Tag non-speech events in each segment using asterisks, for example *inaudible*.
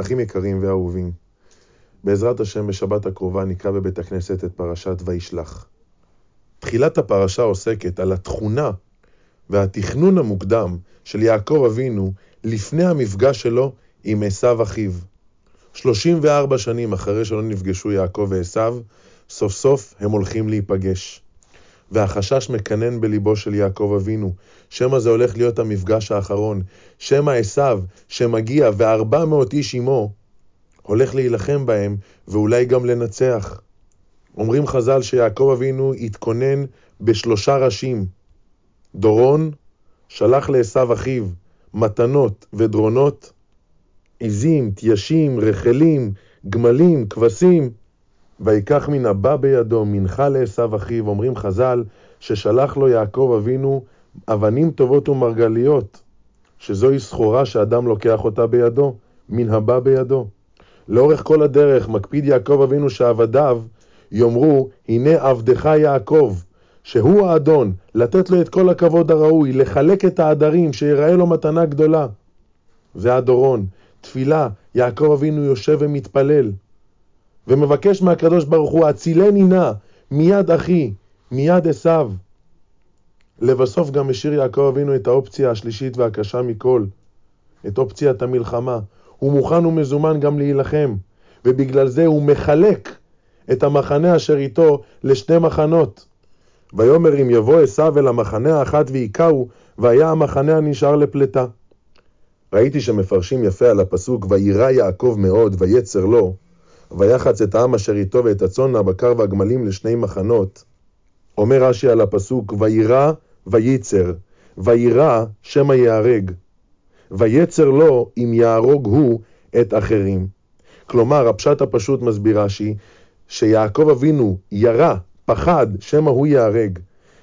אחים יקרים ואהובים, בעזרת השם בשבת הקרובה נקרא בבית הכנסת את פרשת וישלח. תחילת הפרשה עוסקת על התכונה והתכנון המוקדם של יעקב אבינו לפני המפגש שלו עם עשיו אחיו. 34 שנים אחרי שלא נפגשו יעקב ועשיו, סוף סוף הם הולכים להיפגש. והחשש מקנן בליבו של יעקב אבינו, שמא זה הולך להיות המפגש האחרון, שמא עשיו, שמגיע וארבע מאות איש עמו, הולך להילחם בהם, ואולי גם לנצח. אומרים חז"ל שיעקב אבינו התכונן בשלושה ראשים. דורון שלח לעשו אחיו מתנות ודרונות, עזים, תיישים, רחלים, גמלים, כבשים, ויקח מן הבא בידו מנחה לעשו אחיו, אומרים חז"ל, ששלח לו יעקב אבינו אבנים טובות ומרגליות, שזוהי סחורה שאדם לוקח אותה בידו, מן הבא בידו. לאורך כל הדרך מקפיד יעקב אבינו שעבדיו יאמרו, הנה עבדך יעקב, שהוא האדון, לתת לו את כל הכבוד הראוי, לחלק את העדרים, שיראה לו מתנה גדולה. זה הדורון, תפילה, יעקב אבינו יושב ומתפלל. ומבקש מהקדוש ברוך הוא, הצילני נא מיד אחי, מיד עשיו. לבסוף גם השאיר יעקב אבינו את האופציה השלישית והקשה מכל, את אופציית המלחמה. הוא מוכן ומזומן גם להילחם, ובגלל זה הוא מחלק את המחנה אשר איתו לשתי מחנות. ויאמר אם יבוא עשיו אל המחנה האחת והיכהו, והיה המחנה הנשאר לפלטה. ראיתי שמפרשים יפה על הפסוק, וירא יעקב מאוד, ויצר לו, ויחץ את העם אשר איתו ואת הצאן, הבקר והגמלים לשני מחנות. אומר רש"י על הפסוק, וירא וייצר, וירא שמא ייהרג, ויצר לו אם יהרוג הוא את אחרים. כלומר, הפשט הפשוט מסביר רש"י, שיעקב אבינו ירא, פחד, שמא הוא ייהרג,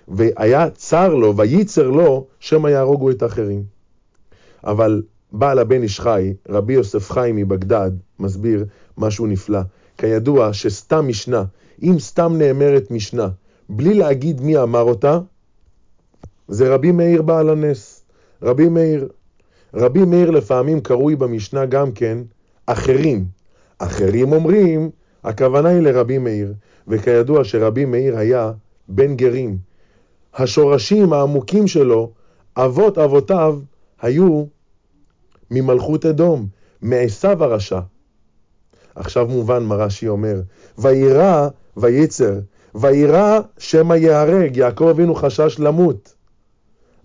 והיה צר לו, וייצר לו, שמא יהרוגו את אחרים. אבל בעל הבן איש חי, רבי יוסף חי מבגדד, מסביר משהו נפלא. כידוע שסתם משנה, אם סתם נאמרת משנה, בלי להגיד מי אמר אותה, זה רבי מאיר בעל הנס. רבי מאיר. רבי מאיר לפעמים קרוי במשנה גם כן אחרים. אחרים אומרים, הכוונה היא לרבי מאיר, וכידוע שרבי מאיר היה בן גרים. השורשים העמוקים שלו, אבות אבותיו, היו ממלכות אדום, מעשיו הרשע. עכשיו מובן מה רש"י אומר, וירא וייצר, וירא שמא ייהרג, יעקב אבינו חשש למות.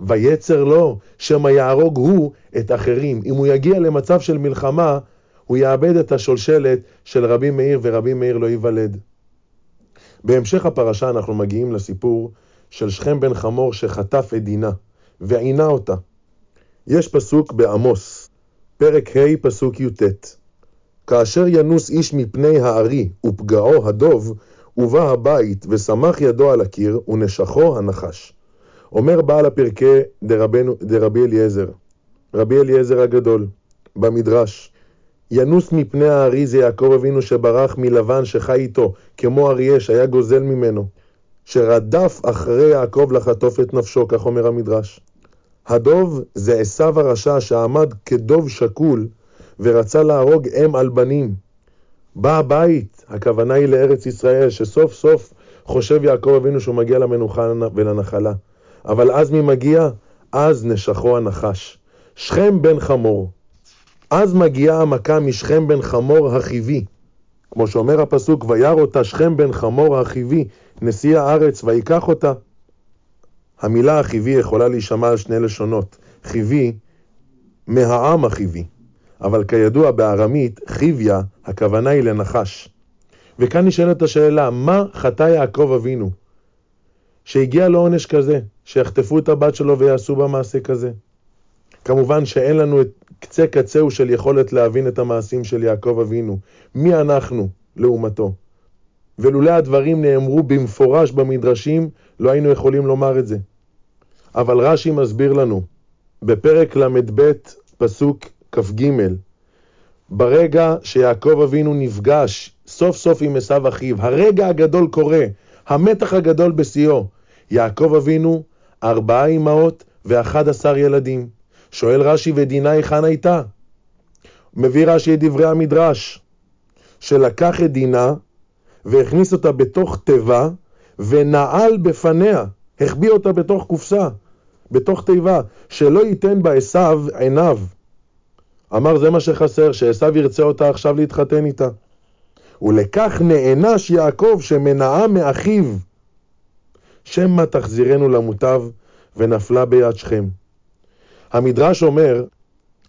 ויצר לו, שמא יהרוג הוא את אחרים. אם הוא יגיע למצב של מלחמה, הוא יאבד את השולשלת של רבי מאיר, ורבי מאיר לא ייוולד. בהמשך הפרשה אנחנו מגיעים לסיפור של שכם בן חמור שחטף את דינה, ועינה אותה. יש פסוק בעמוס, פרק ה' פסוק י"ט: כאשר ינוס איש מפני הארי ופגעו הדוב, ובא הבית וסמך ידו על הקיר, ונשכו הנחש. אומר בעל הפרקי דרבי אליעזר, רבי אליעזר הגדול, במדרש, ינוס מפני הארי זה יעקב אבינו שברח מלבן שחי איתו, כמו אריה שהיה גוזל ממנו, שרדף אחרי יעקב לחטוף את נפשו, כך אומר המדרש. הדוב זה עשיו הרשע שעמד כדוב שקול ורצה להרוג אם על בנים. בא הבית, הכוונה היא לארץ ישראל, שסוף סוף חושב יעקב אבינו שהוא מגיע למנוחה ולנחלה. אבל אז מי מגיע? אז נשכו הנחש. שכם בן חמור. אז מגיעה המכה משכם בן חמור החיבי. כמו שאומר הפסוק, וירא אותה שכם בן חמור החיבי, נשיא הארץ, ויקח אותה. המילה החיבי יכולה להישמע על שני לשונות. חיבי, מהעם החיבי. אבל כידוע בארמית, חיביה, הכוונה היא לנחש. וכאן נשאלת השאלה, מה חטא יעקב אבינו? שהגיע לעונש כזה, שיחטפו את הבת שלו ויעשו בה מעשה כזה. כמובן שאין לנו את קצה קצהו של יכולת להבין את המעשים של יעקב אבינו. מי אנחנו לעומתו? ולולא הדברים נאמרו במפורש במדרשים, לא היינו יכולים לומר את זה. אבל רש"י מסביר לנו, בפרק ל"ב, פסוק כ"ג, ברגע שיעקב אבינו נפגש סוף סוף עם עשיו אחיו, הרגע הגדול קורה, המתח הגדול בשיאו, יעקב אבינו, ארבעה אמהות ואחד עשר ילדים. שואל רש"י, ודינה היכן הייתה? מביא רש"י את דברי המדרש, שלקח את דינה והכניס אותה בתוך תיבה ונעל בפניה, החביא אותה בתוך קופסה, בתוך תיבה, שלא ייתן בה עשיו עיניו. אמר זה מה שחסר, שעשיו ירצה אותה עכשיו להתחתן איתה. ולכך נענש יעקב שמנעה מאחיו, שמא תחזירנו למוטב ונפלה ביד שכם. המדרש אומר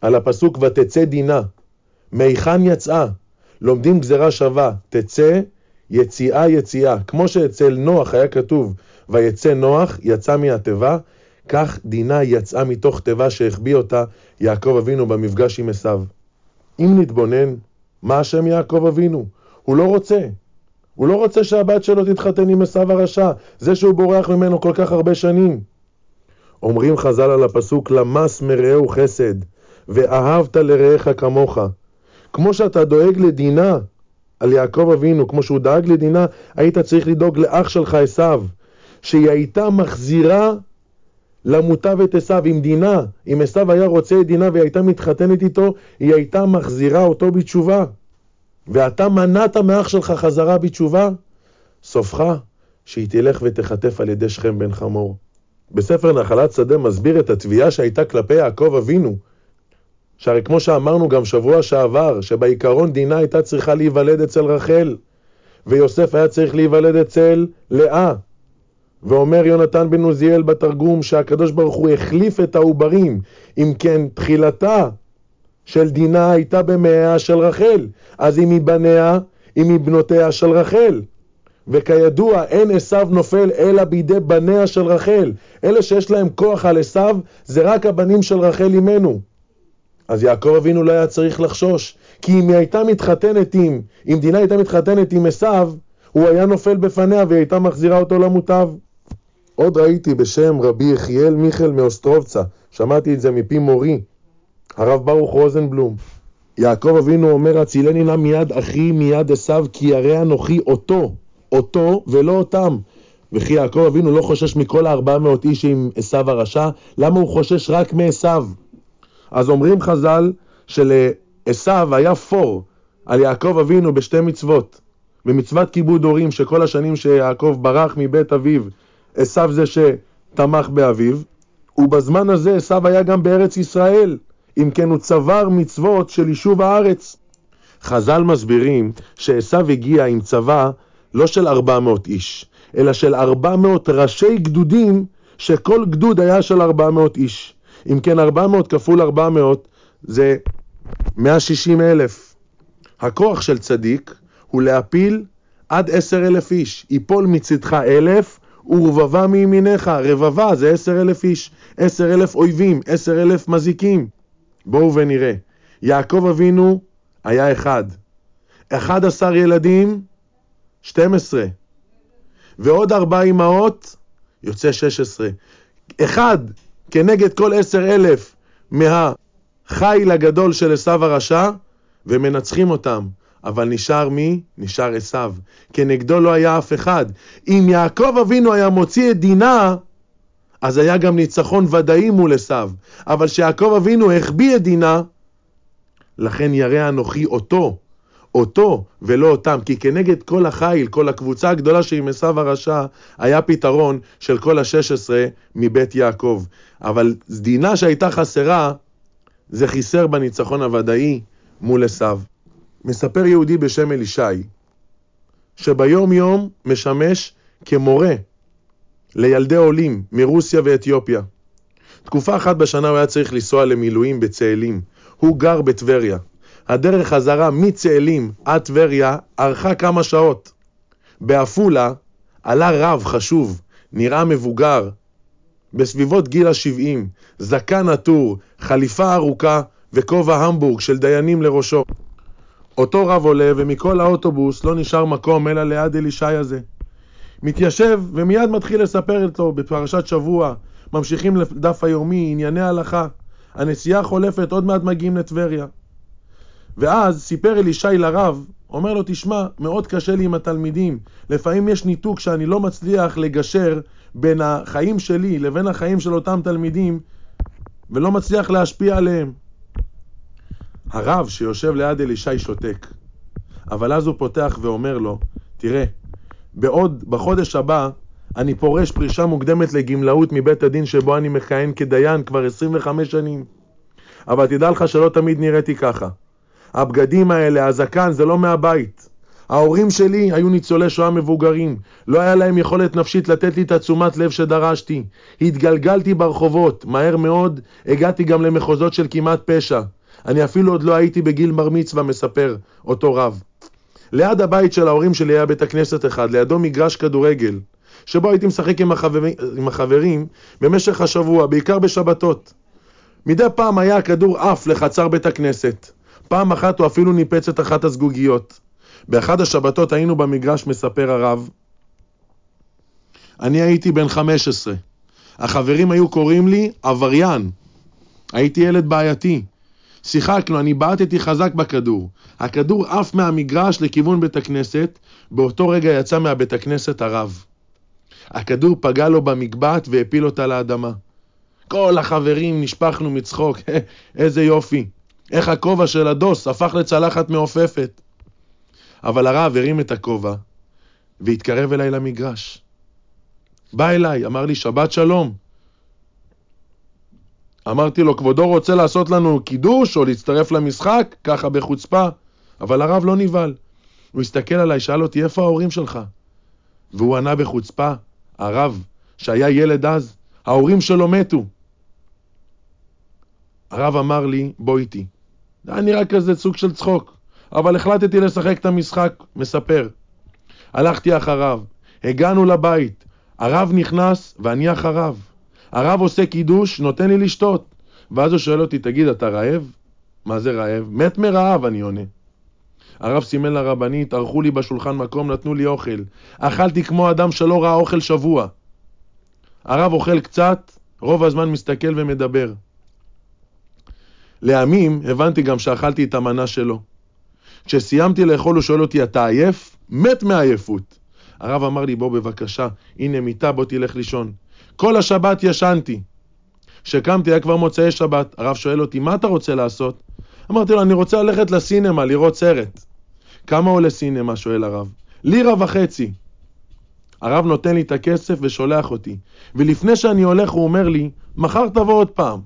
על הפסוק ותצא דינה, מהיכן יצאה? לומדים גזרה שווה, תצא יציאה יציאה. כמו שאצל נוח היה כתוב ויצא נוח, יצא מהתיבה, כך דינה יצאה מתוך תיבה שהחביא אותה יעקב אבינו במפגש עם עשיו. אם נתבונן, מה השם יעקב אבינו? הוא לא רוצה. הוא לא רוצה שהבת שלו תתחתן עם עשיו הרשע, זה שהוא בורח ממנו כל כך הרבה שנים. אומרים חז"ל על הפסוק, למס מרעהו חסד, ואהבת לרעך כמוך. כמו שאתה דואג לדינה על יעקב אבינו, כמו שהוא דאג לדינה, היית צריך לדאוג לאח שלך עשיו, שהיא הייתה מחזירה למוטב את עשיו עם דינה. אם עשיו היה רוצה את דינה והיא הייתה מתחתנת איתו, היא הייתה מחזירה אותו בתשובה. ואתה מנעת מאח שלך חזרה בתשובה, סופך שהיא תלך ותחטף על ידי שכם בן חמור. בספר נחלת שדה מסביר את התביעה שהייתה כלפי יעקב אבינו, שהרי כמו שאמרנו גם שבוע שעבר, שבעיקרון דינה הייתה צריכה להיוולד אצל רחל, ויוסף היה צריך להיוולד אצל לאה. ואומר יונתן בן עוזיאל בתרגום שהקדוש ברוך הוא החליף את העוברים, אם כן תחילתה של דינה הייתה במאה של רחל, אז היא מבניה, היא מבנותיה של רחל. וכידוע, אין עשיו נופל אלא בידי בניה של רחל. אלה שיש להם כוח על עשיו, זה רק הבנים של רחל אימנו. אז יעקב אבינו לא היה צריך לחשוש, כי אם היא הייתה מתחתנת עם, אם דינה הייתה מתחתנת עם עשיו, הוא היה נופל בפניה והיא הייתה מחזירה אותו למוטב. עוד ראיתי בשם רבי יחיאל מיכאל מאוסטרובצה, שמעתי את זה מפי מורי, הרב ברוך רוזנבלום. יעקב אבינו אומר, הצילני נא מיד אחי מיד עשיו, כי ירא אנוכי אותו, אותו ולא אותם. וכי יעקב אבינו לא חושש מכל הארבע מאות איש עם עשיו הרשע, למה הוא חושש רק מעשיו? אז אומרים חז"ל שלעשיו היה פור על יעקב אבינו בשתי מצוות. במצוות כיבוד הורים, שכל השנים שיעקב ברח מבית אביו, עשיו זה שתמך באביו, ובזמן הזה עשיו היה גם בארץ ישראל, אם כן הוא צבר מצוות של יישוב הארץ. חז"ל מסבירים שעשיו הגיע עם צבא לא של 400 איש, אלא של 400 ראשי גדודים, שכל גדוד היה של 400 איש. אם כן, 400 כפול 400 זה 160 אלף. הכוח של צדיק הוא להפיל עד 10 אלף איש. יפול מצדך אלף ורבבה מימינך. רבבה זה 10 אלף איש. 10 אלף אויבים, 10 אלף מזיקים. בואו ונראה. יעקב אבינו היה אחד. 11 ילדים, 12. ועוד ארבע אמהות, יוצא 16. אחד כנגד כל עשר אלף מהחיל הגדול של עשיו הרשע, ומנצחים אותם. אבל נשאר מי? נשאר עשיו. כנגדו לא היה אף אחד. אם יעקב אבינו היה מוציא את דינה, אז היה גם ניצחון ודאי מול עשיו. אבל כשיעקב אבינו החביא את דינה, לכן ירא אנוכי אותו, אותו ולא אותם, כי כנגד כל החיל, כל הקבוצה הגדולה שעם עשיו הרשע, היה פתרון של כל השש עשרה מבית יעקב. אבל דינה שהייתה חסרה, זה חיסר בניצחון הוודאי מול עשיו. מספר יהודי בשם אלישי, שביום יום משמש כמורה לילדי עולים מרוסיה ואתיופיה. תקופה אחת בשנה הוא היה צריך לנסוע למילואים בצאלים. הוא גר בטבריה. הדרך חזרה מצאלים עד טבריה ארכה כמה שעות. בעפולה עלה רב חשוב, נראה מבוגר, בסביבות גיל ה-70, זקן עטור, חליפה ארוכה וכובע המבורג של דיינים לראשו. אותו רב עולה ומכל האוטובוס לא נשאר מקום אלא ליד אלישי הזה. מתיישב ומיד מתחיל לספר איתו בפרשת שבוע, ממשיכים לדף היומי, ענייני הלכה. הנסיעה חולפת, עוד מעט מגיעים לטבריה. ואז סיפר אלישי לרב, אומר לו, תשמע, מאוד קשה לי עם התלמידים. לפעמים יש ניתוק שאני לא מצליח לגשר בין החיים שלי לבין החיים של אותם תלמידים, ולא מצליח להשפיע עליהם. הרב שיושב ליד אלישי שותק, אבל אז הוא פותח ואומר לו, תראה, בעוד, בחודש הבא, אני פורש פרישה מוקדמת לגמלאות מבית הדין שבו אני מכהן כדיין כבר 25 שנים. אבל תדע לך שלא תמיד נראיתי ככה. הבגדים האלה, הזקן, זה לא מהבית. ההורים שלי היו ניצולי שואה מבוגרים, לא היה להם יכולת נפשית לתת לי את התשומת לב שדרשתי. התגלגלתי ברחובות, מהר מאוד הגעתי גם למחוזות של כמעט פשע. אני אפילו עוד לא הייתי בגיל בר מצווה, מספר אותו רב. ליד הבית של ההורים שלי היה בית הכנסת אחד, לידו מגרש כדורגל, שבו הייתי משחק עם החברים, עם החברים במשך השבוע, בעיקר בשבתות. מדי פעם היה הכדור עף לחצר בית הכנסת. פעם אחת הוא אפילו ניפץ את אחת הזגוגיות. באחד השבתות היינו במגרש, מספר הרב. אני הייתי בן 15. החברים היו קוראים לי עבריין. הייתי ילד בעייתי. שיחקנו, אני בעטתי חזק בכדור. הכדור עף מהמגרש לכיוון בית הכנסת, באותו רגע יצא מהבית הכנסת הרב. הכדור פגע לו במגבעת והפיל אותה לאדמה. כל החברים נשפכנו מצחוק, *laughs* איזה יופי. איך הכובע של הדוס הפך לצלחת מעופפת. אבל הרב הרים את הכובע והתקרב אליי למגרש. בא אליי, אמר לי, שבת שלום. אמרתי לו, כבודו רוצה לעשות לנו קידוש או להצטרף למשחק? ככה בחוצפה. אבל הרב לא נבהל. הוא הסתכל עליי, שאל אותי, איפה ההורים שלך? והוא ענה בחוצפה, הרב, שהיה ילד אז, ההורים שלו מתו. הרב אמר לי, בוא איתי. זה היה נראה כזה סוג של צחוק, אבל החלטתי לשחק את המשחק, מספר. הלכתי אחריו, הגענו לבית, הרב נכנס ואני אחריו. הרב עושה קידוש, נותן לי לשתות. ואז הוא שואל אותי, תגיד, אתה רעב? מה זה רעב? מת מרעב, אני עונה. הרב סימן לרבנית, ערכו לי בשולחן מקום, נתנו לי אוכל. אכלתי כמו אדם שלא ראה אוכל שבוע. הרב אוכל קצת, רוב הזמן מסתכל ומדבר. לימים הבנתי גם שאכלתי את המנה שלו. כשסיימתי לאכול הוא שואל אותי, אתה עייף? מת מעייפות. הרב אמר לי, בוא בבקשה, הנה מיטה, בוא תלך לישון. כל השבת ישנתי. כשקמתי היה כבר מוצאי שבת, הרב שואל אותי, מה אתה רוצה לעשות? אמרתי לו, אני רוצה ללכת לסינמה, לראות סרט. כמה עולה סינמה? שואל הרב. לירה וחצי. הרב נותן לי את הכסף ושולח אותי. ולפני שאני הולך הוא אומר לי, מחר תבוא עוד פעם.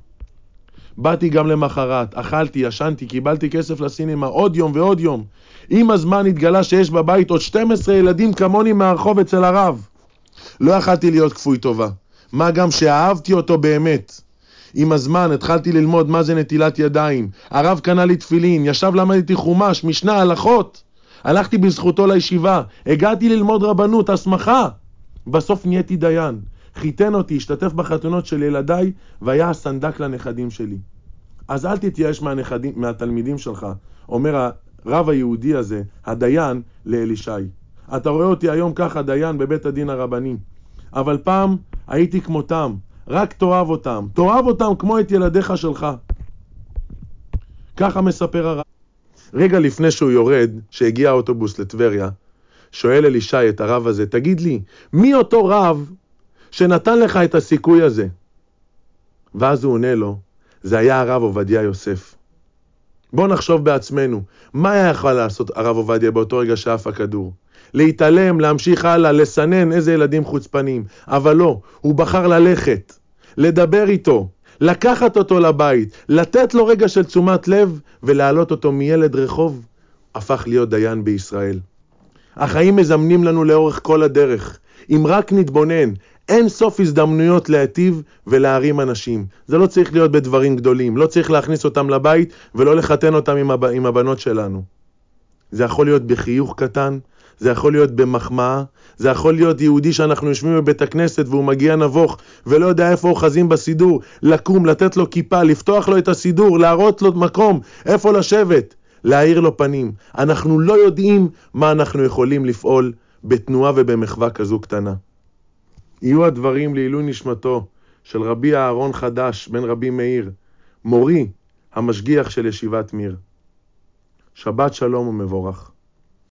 באתי גם למחרת, אכלתי, ישנתי, קיבלתי כסף לסינמה עוד יום ועוד יום. עם הזמן התגלה שיש בבית עוד 12 ילדים כמוני מהרחוב אצל הרב. לא יכלתי להיות כפוי טובה. מה גם שאהבתי אותו באמת. עם הזמן התחלתי ללמוד מה זה נטילת ידיים. הרב קנה לי תפילין, ישב למד איתי חומש, משנה, הלכות. הלכתי בזכותו לישיבה, הגעתי ללמוד רבנות, הסמכה. בסוף נהייתי דיין. חיתן אותי, השתתף בחתונות של ילדיי, והיה הסנדק לנכדים שלי. אז אל תתייאש מהנכדים, מהתלמידים שלך, אומר הרב היהודי הזה, הדיין, לאלישי. אתה רואה אותי היום ככה דיין בבית הדין הרבני, אבל פעם הייתי כמותם, רק תאהב אותם, תאהב אותם כמו את ילדיך שלך. ככה מספר הרב. רגע לפני שהוא יורד, שהגיע האוטובוס לטבריה, שואל אלישי את הרב הזה, תגיד לי, מי אותו רב שנתן לך את הסיכוי הזה? ואז הוא עונה לו, זה היה הרב עובדיה יוסף. בואו נחשוב בעצמנו, מה היה יכול לעשות הרב עובדיה באותו רגע שעף הכדור? להתעלם, להמשיך הלאה, לסנן איזה ילדים חוצפנים. אבל לא, הוא בחר ללכת, לדבר איתו, לקחת אותו לבית, לתת לו רגע של תשומת לב ולהעלות אותו מילד רחוב, הפך להיות דיין בישראל. החיים מזמנים לנו לאורך כל הדרך. אם רק נתבונן, אין סוף הזדמנויות להיטיב ולהרים אנשים. זה לא צריך להיות בדברים גדולים, לא צריך להכניס אותם לבית ולא לחתן אותם עם, הב... עם הבנות שלנו. זה יכול להיות בחיוך קטן, זה יכול להיות במחמאה, זה יכול להיות יהודי שאנחנו יושבים בבית הכנסת והוא מגיע נבוך ולא יודע איפה אוחזים בסידור, לקום, לתת לו כיפה, לפתוח לו את הסידור, להראות לו מקום, איפה לשבת, להאיר לו פנים. אנחנו לא יודעים מה אנחנו יכולים לפעול בתנועה ובמחווה כזו קטנה. יהיו הדברים לעילוי נשמתו של רבי אהרון חדש, בן רבי מאיר, מורי, המשגיח של ישיבת מיר. שבת שלום ומבורך.